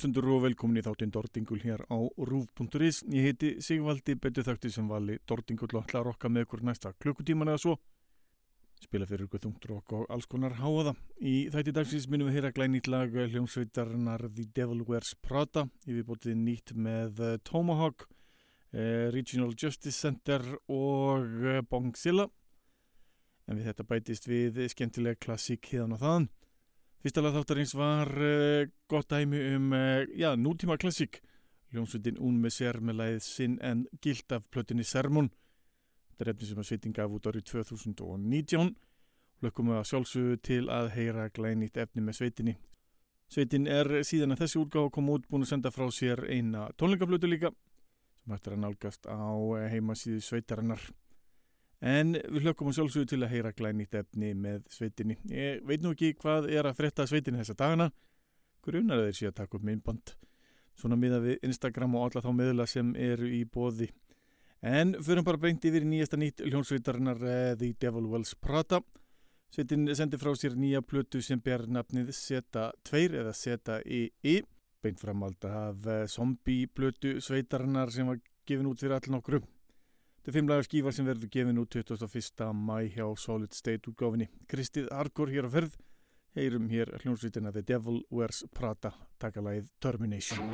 Hlustundur og velkomin í þáttinn Dordingul hér á rúf.is. Ég heiti Sigvaldi, betur þátti sem vali Dordingul og ætla að rokka með ykkur næsta klukkutíman eða svo. Spila fyrir ykkur þungtrokk og alls konar háaða. Í þætti dagsins minnum við heyra glænýtt lag hljómsveitarnar The Devil Wears Prada. Ég við bótið nýtt með eh, Tomahawk, eh, Regional Justice Center og eh, Bongzilla. En við þetta bætist við skemmtilega klassík híðan og þaðan. Fyrsta lag þáttarins var uh, gott dæmi um uh, já, nútíma klassík. Ljónsveitin Un með sér með læðið Sinn en gild af plötinni Sermon. Þetta er efni sem að sveitin gaf út árið 2019. Lökkum við að sjálfsögðu til að heyra glænýtt efni með sveitinni. Sveitin er síðan að þessi útgáð kom út búin að senda frá sér eina tónleikaflötu líka sem hættir að nálgast á eh, heimasíðu sveitarinnar. En við hlökkum á sjálfsögðu til að heyra glænýtt efni með sveitinni. Ég veit nú ekki hvað er að fretta sveitinni þessa dagana. Grunar þeir sé að taka upp minnband. Svona miða við Instagram og alla þá miðla sem eru í bóði. En fyrir bara beint yfir nýjasta nýtt hljónsveitarinnar uh, The Devil Wells Prata. Sveitin sendi frá sér nýja plötu sem ber nafnið Z2 eða Z-I-I. Beint framald af uh, zombie plötu sveitarinnar sem var gefin út fyrir all nokkru. Þetta er fimmlaga skífa sem verður gefin út 21. mæ hjá Solid State útgáfinni. Kristið Argur hér á ferð, heyrum hér hljómsvítina The Devil Wears Prada, takalagið Termination.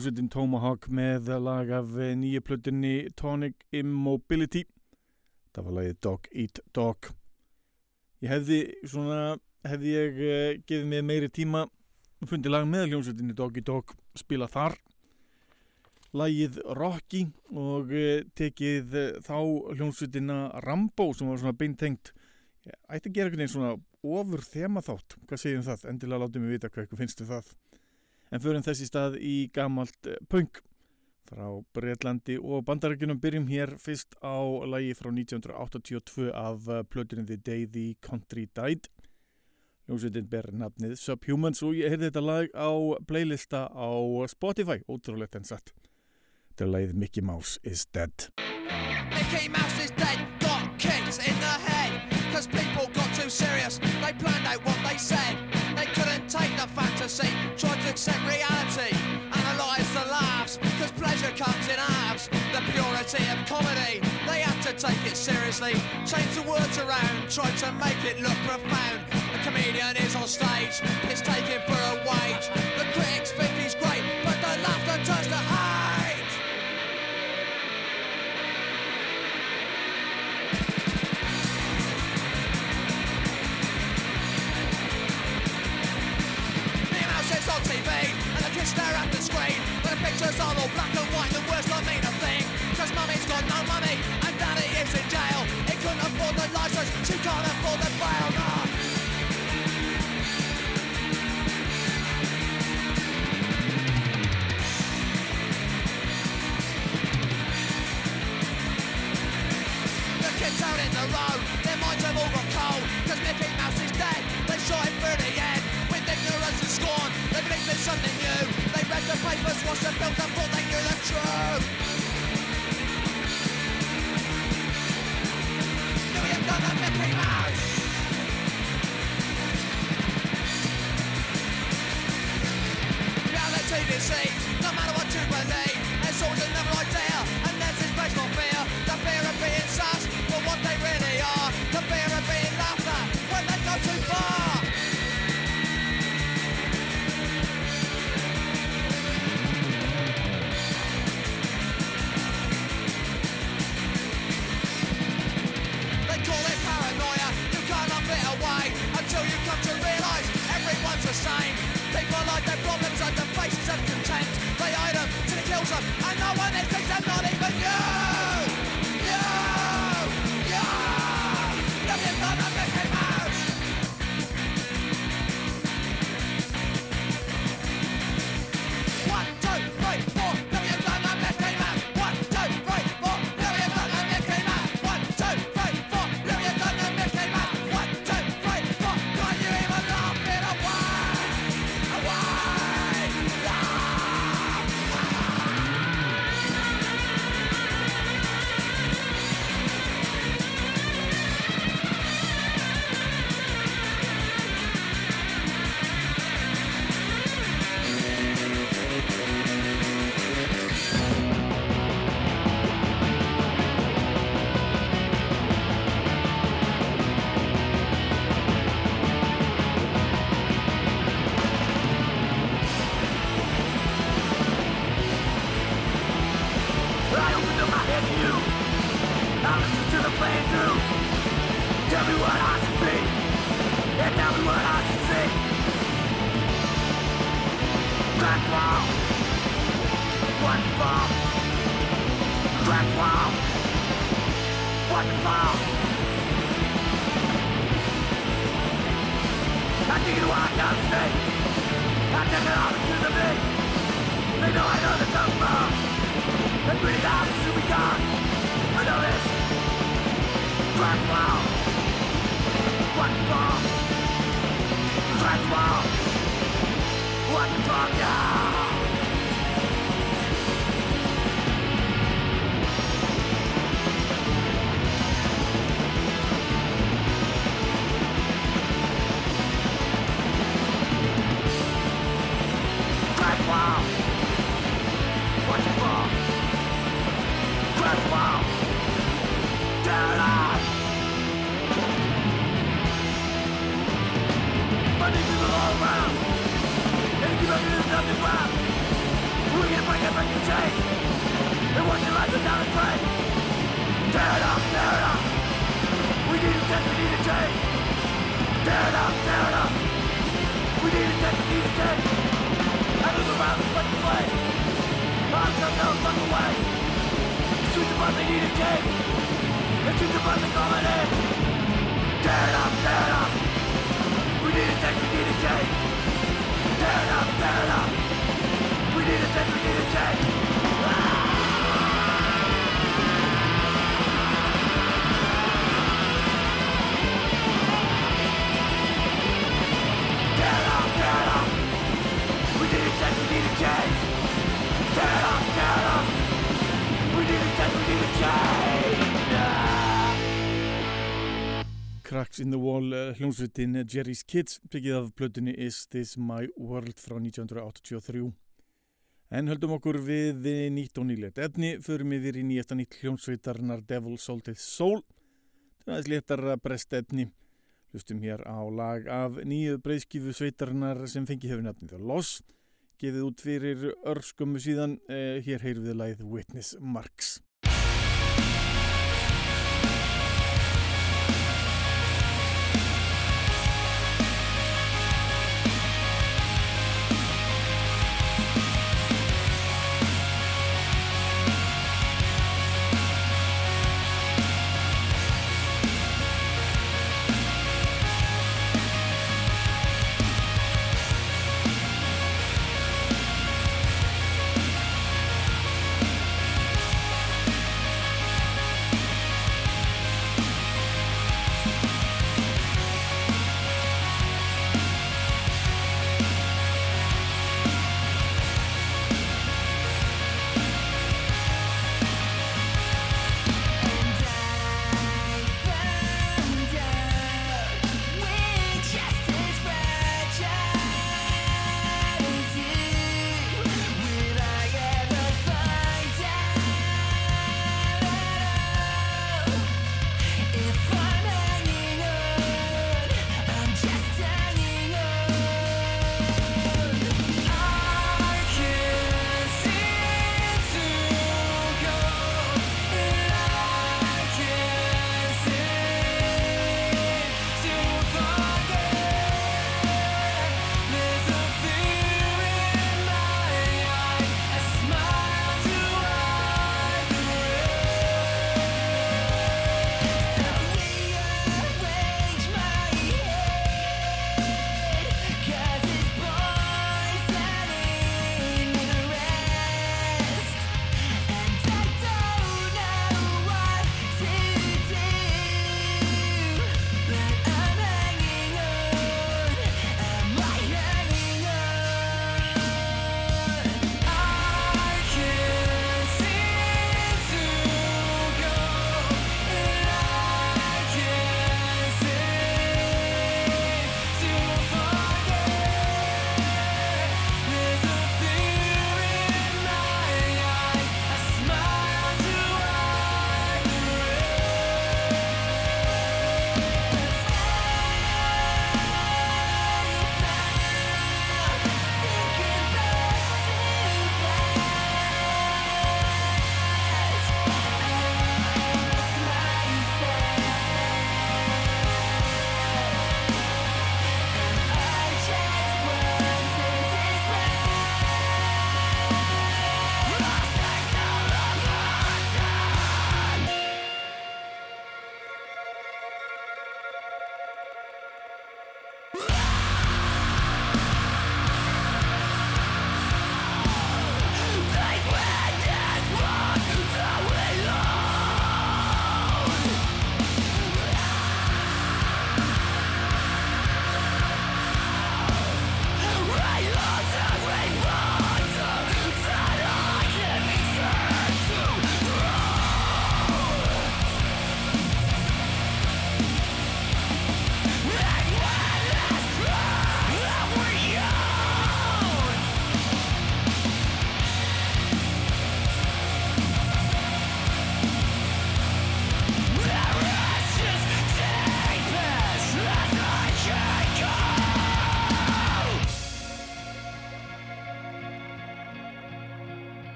Hljómsveitin Tomahawk með lag af nýju plötunni Tonic Immobility. Það var lagið Dog Eat Dog. Ég hefði svona hefði ég uh, gefið mig meiri tíma og fundið lag með hljómsveitinni Dog Eat Dog spila þar. Lagið Rocky og uh, tekið uh, þá hljómsveitina Rambo sem var svona beintengt. Ætti að gera einhvern veginn svona ofur þema þátt, hvað segjum það? Endilega látið mig vita hvað eitthvað finnst þið það en förum þessi stað í gamalt eh, punk. Frá Breitlandi og bandarækjunum byrjum hér fyrst á lagi frá 1982 af eh, plöturinn The Day the Country Died. Ljósveitin ber nafnið Subhumans og ég heyrði þetta lag á playlista á Spotify, ótrúlegt en satt. Þetta er lagið Mickey Mouse is Dead. Mickey Mouse is dead, got kicked in the head Cause people got too serious, they planned out what they said. They couldn't take the fantasy, accept reality. Analyse the laughs, cause pleasure comes in halves. The purity of comedy, they had to take it seriously. Change the words around, try to make it look profound. The comedian is on stage, it's taken for a wage. The critics think pictures are all black and white, the words don't mean a thing. Cause mummy's got no money and daddy is in jail. He couldn't afford the license, she can't afford the bail no. The kids out in the road, their minds have all got cold Cause Mickey Mouse is dead, they shot him through the head. With ignorance and scorn, they believed in something new read the papers, watched the films and thought they knew the truth Knew you've done the Mickey Mouse. Reality deceives, no matter what you believe. It's always another idea, their problems and the faces of contempt They hide them till it kills them And no one thinks them, not even You Cracks in the Wall uh, hljómsveitin Jerry's Kids byggið af plötunni Is This My World frá 1983 en höldum okkur við nýtt og nýlet efni förum yfir í nýjasta nýtt hljómsveitarnar Devil Salted Soul. Það er aðeins léttar brest efni. Hlustum hér á lag af nýju breyðskifu sveitarnar sem fengi hefur nefnið The Loss gefið út fyrir örskömmu síðan eh, hér heyrum við lagið Witness Marks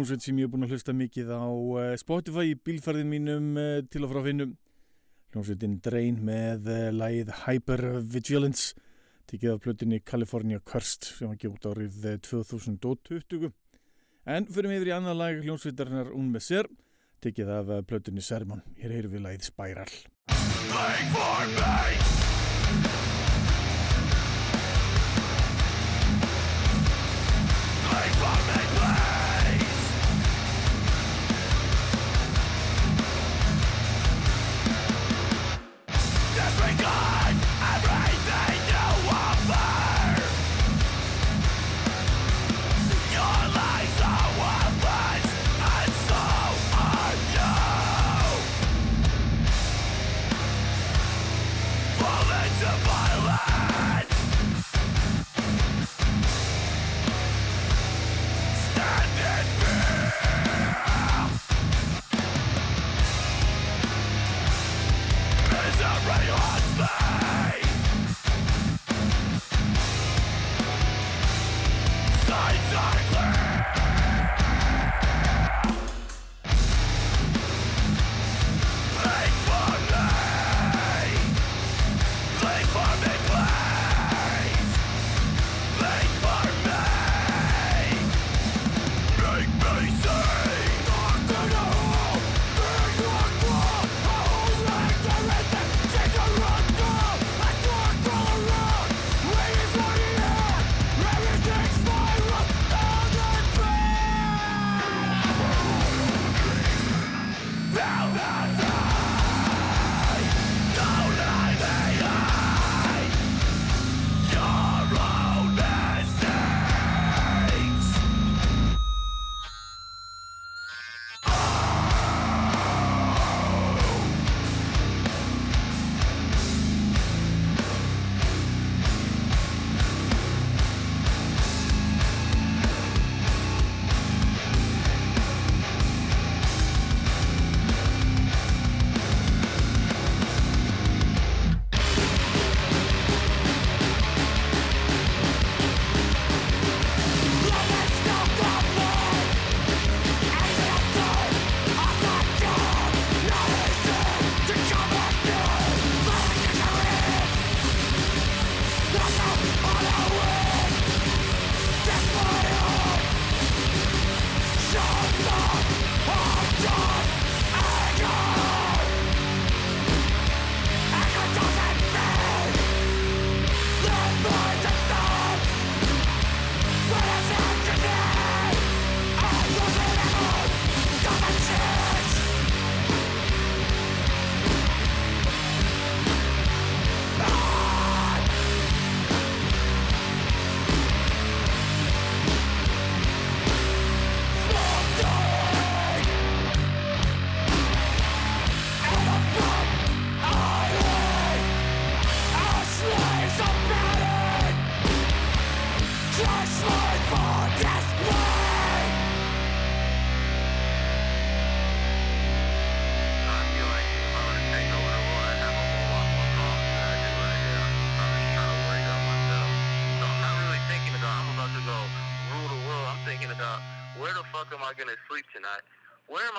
hljómsveit sem ég hef búin að hlusta mikið á uh, Spotify í bílferðin mínum uh, til og frá finnum hljómsveitin Drain með uh, lagið Hypervigilance tikið af plötinni California Cursed sem var gjótt árið 2020 en fyrir mig yfir í annað lag hljómsveitarnar Un með sér tikið af plötinni Sermon. Hér heyrum við lagið Spiral. Playing for me Playing for me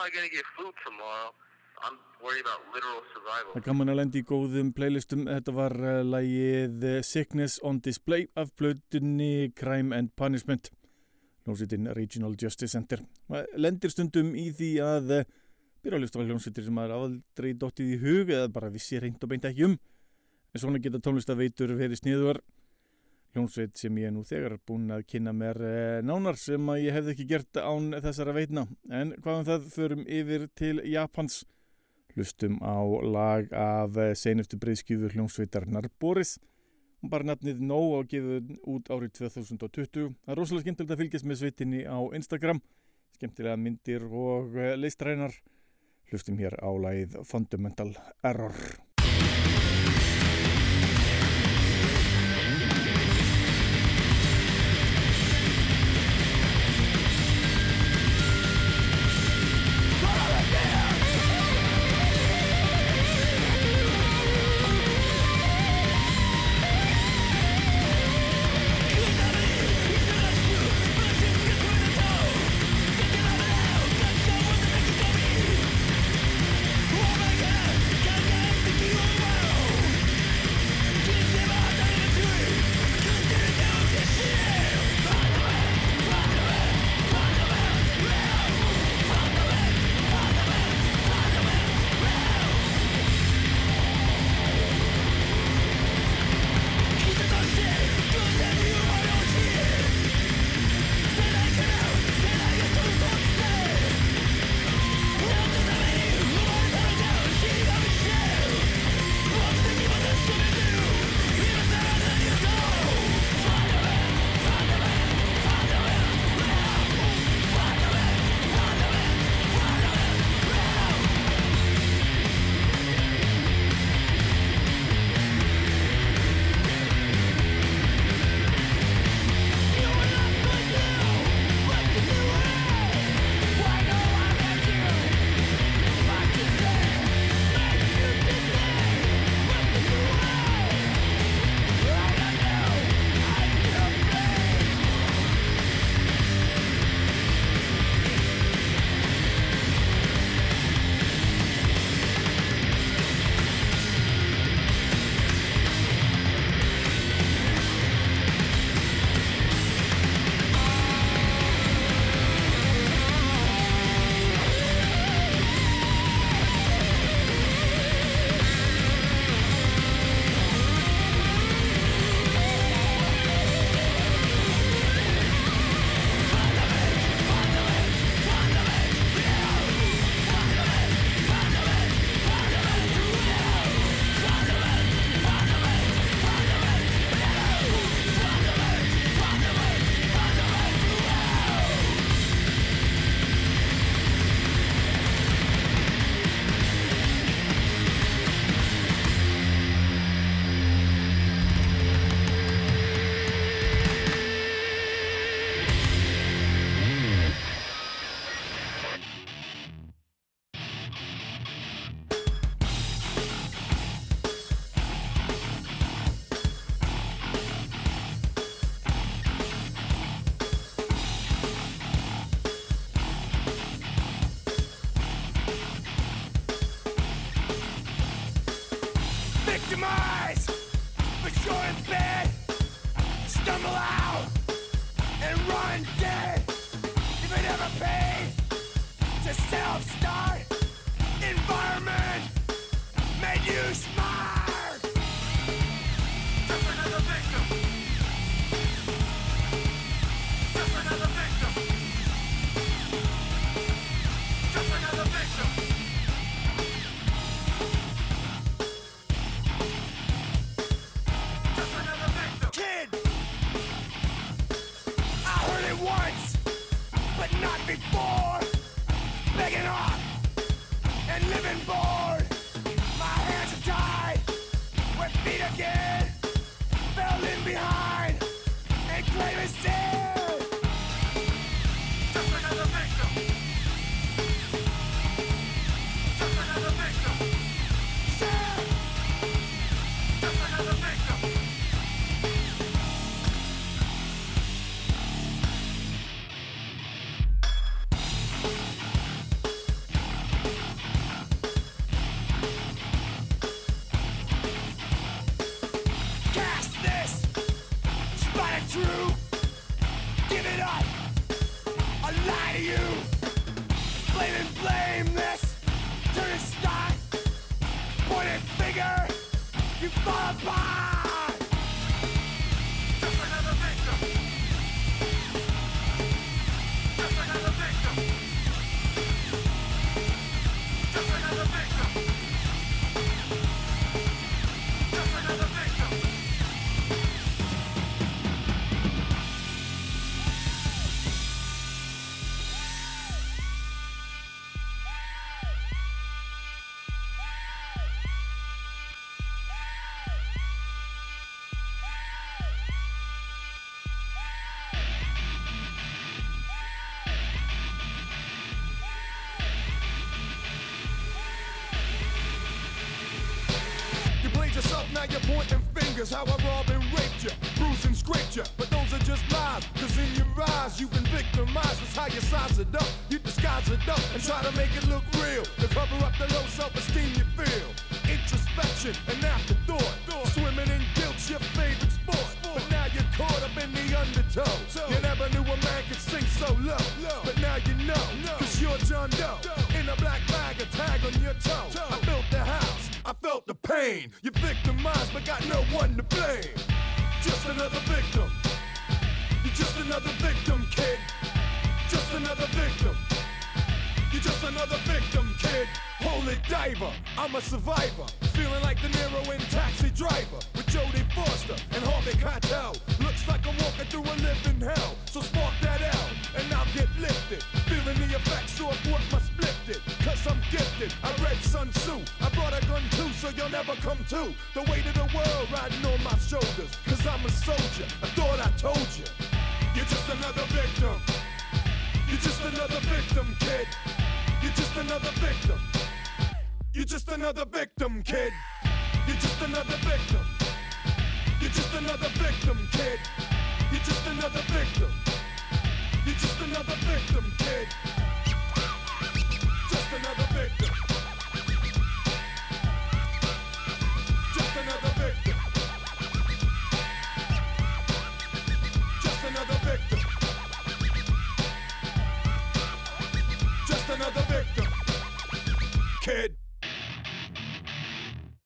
am I going to get food tomorrow? I'm worried about literal survival. Það gaman að lendi í góðum playlistum. Þetta var uh, lagið uh, Sickness on Display af blöðunni Crime and Punishment. Hljómsveitin Regional Justice Center. Maður lendir stundum í því að byrja að hlusta á hljómsveitir sem maður aldrei dottið í hug eða bara vissi reynd og beint ekki um. En svona geta tónlistaveitur verið sniður. Hljómsveit sem ég er nú þegar búin að kynna mér uh, nánar sem að ég hefði ekki gert án þessara veitna. En hvaðan það förum yfir til Japans. Hlustum á lag af eh, seinustu breyðskjöfu hljómsveitarnar Boris. Hún bara nafnið No og gefið út árið 2020. Það er rosalega skemmtilegt að fylgjast með sveitinni á Instagram. Skemmtilega myndir og eh, listrænar. Hlustum hér á lagið Fundamental Error.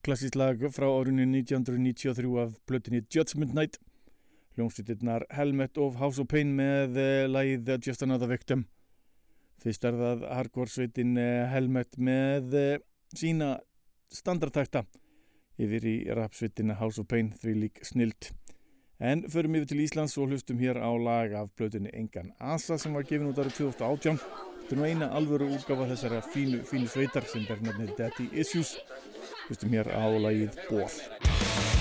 klassísk lag frá árunni 1993 af blötinni Judgment Night. Hljómsveitirnar Helmet of House of Pain með eh, lagið Just Another Victim. Fyrst er það hardcore-sveitin eh, Helmet með eh, sína standardtækta yfir í rapsveitina House of Pain því lík snilt en förum yfir til Íslands og hlustum hér á lag af blötinni Engan Asa sem var gefin út árið 2018 Þetta er nú eina alvöru útgafa þessara fínu, fínu sveitar sem bernaðni Daddy Issues. Þú veistum hér á lagið Bóð.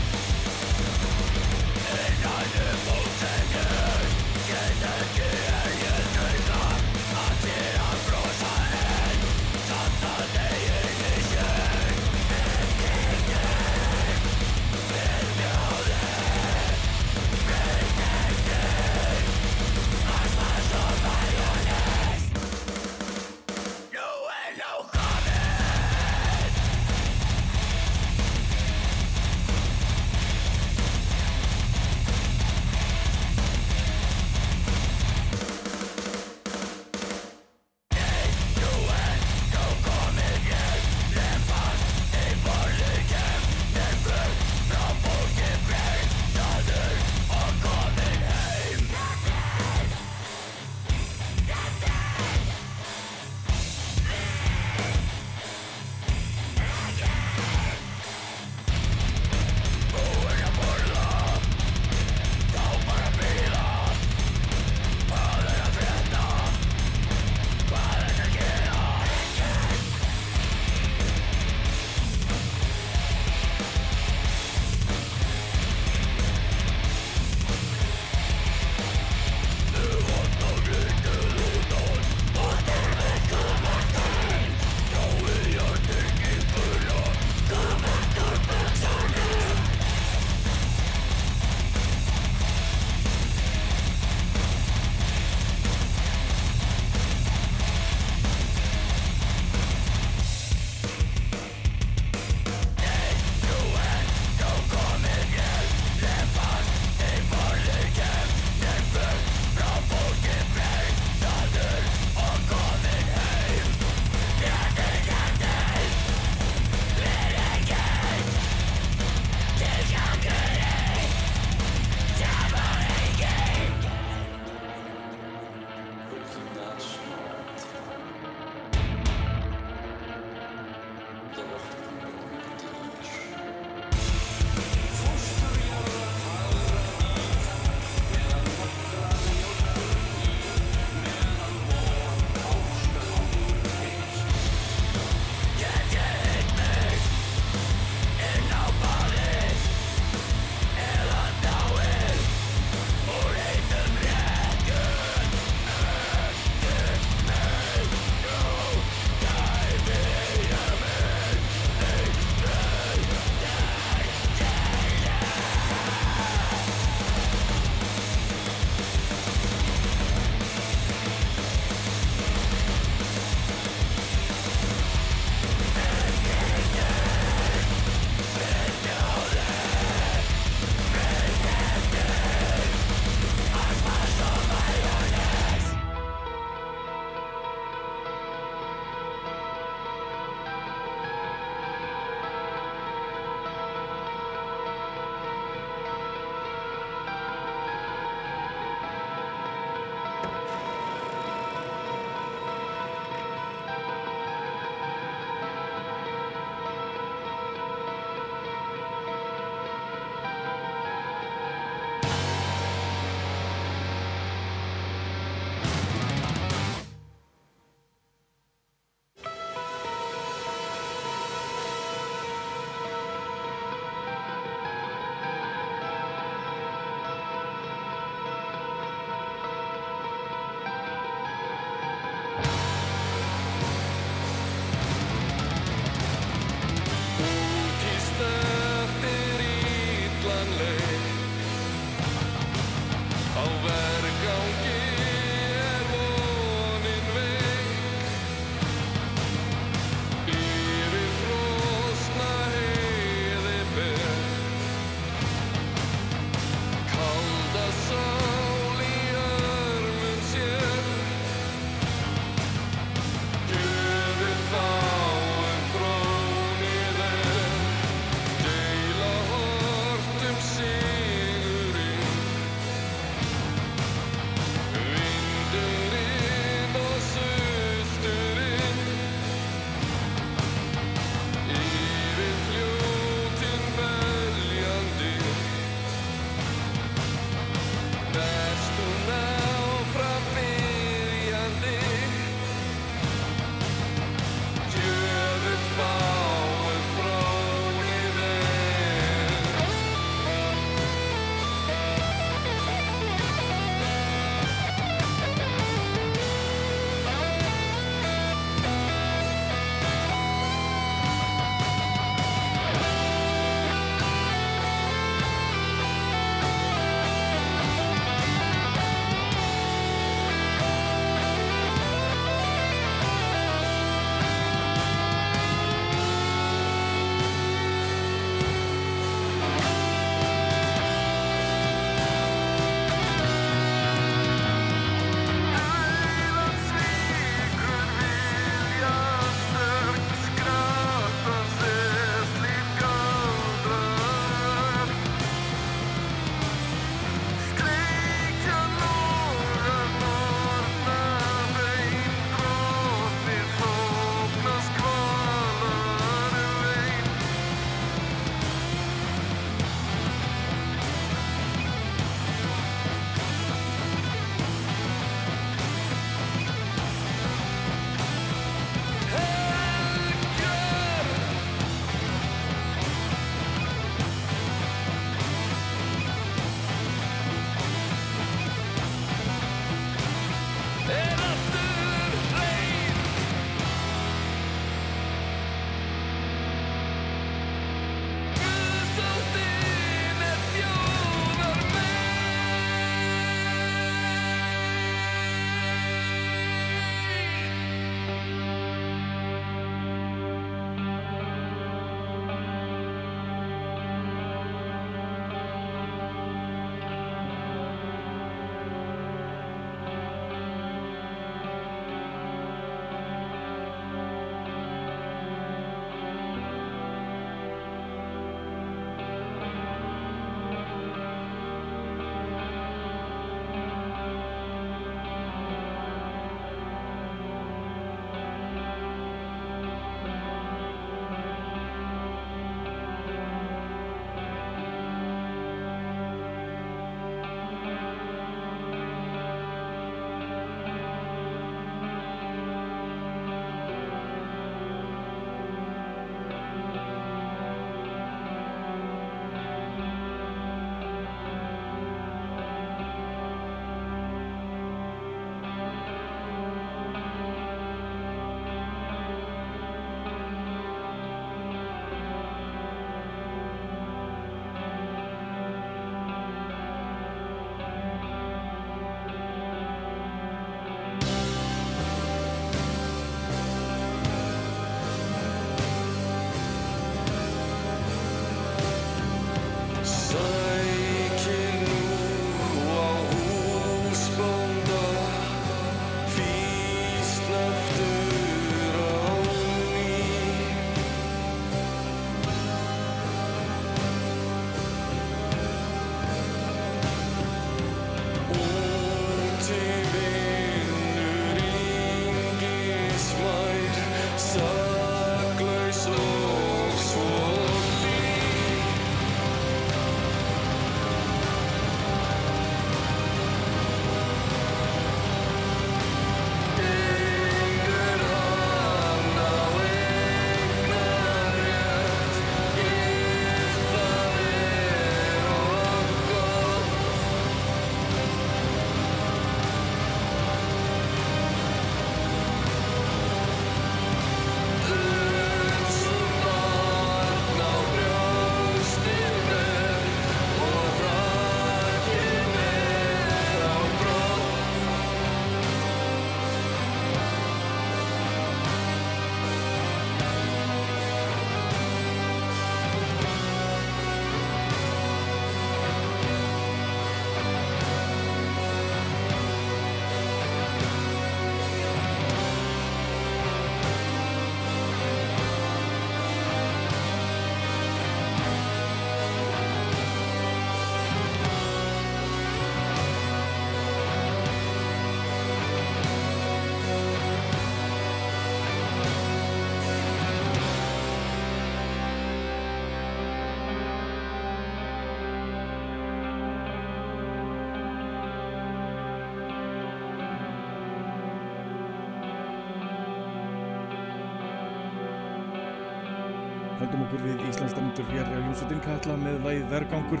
Er Ljósutinn Katla með læð vergangur.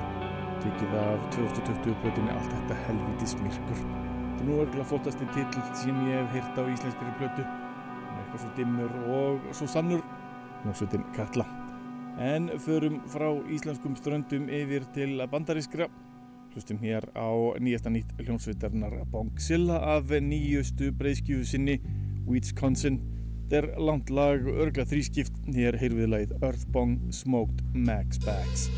Tekið af 2020 plötunni Allt þetta helvítis myrkur og nú örgulega fótasti titill sem ég hef heyrt á íslenskri plötu. Eitthvað svo dimmur og svo sannur Ljósutinn Katla. En förum frá íslenskum ströndum yfir til bandarískra. Hlustum hér á nýjasta nýtt hljónsveitarnar Bongzilla af nýjustu breyskjöfu sinni Wisconsin Þetta er langt lag, örgla þrískipt, hér heyrðum við lagið Earthbong Smoked Max Bags.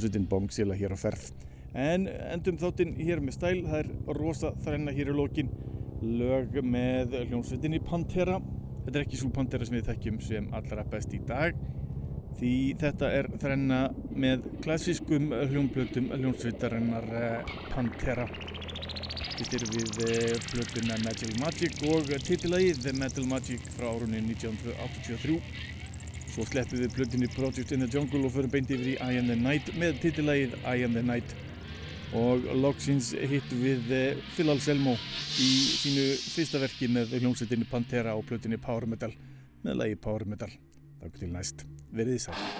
Hljómsveitin Bongsila hér á ferð. En endum þáttinn hér með stæl, það er rosa þrenna hér í lokin, lög með hljómsveitinni Pantera. Þetta er ekki svo Pantera sem við þekkjum sem allra best í dag, því þetta er þrenna með klassískum hljómblötum hljómsveitarinnar eh, Pantera. Þetta er við eh, blötuna Metal Magic og titillagið The Metal Magic frá árunni 1983. Svo sleppum við blötunni Project in the Jungle og förum beint yfir í I Am The Night með titillagið I Am The Night. Og loksins hittum við eh, Phil Anselmo í sínu fyrsta verki með hljómsveitinni Pantera og blötunni Power Metal með lagi Power Metal. Takk til næst. Verðið sæl.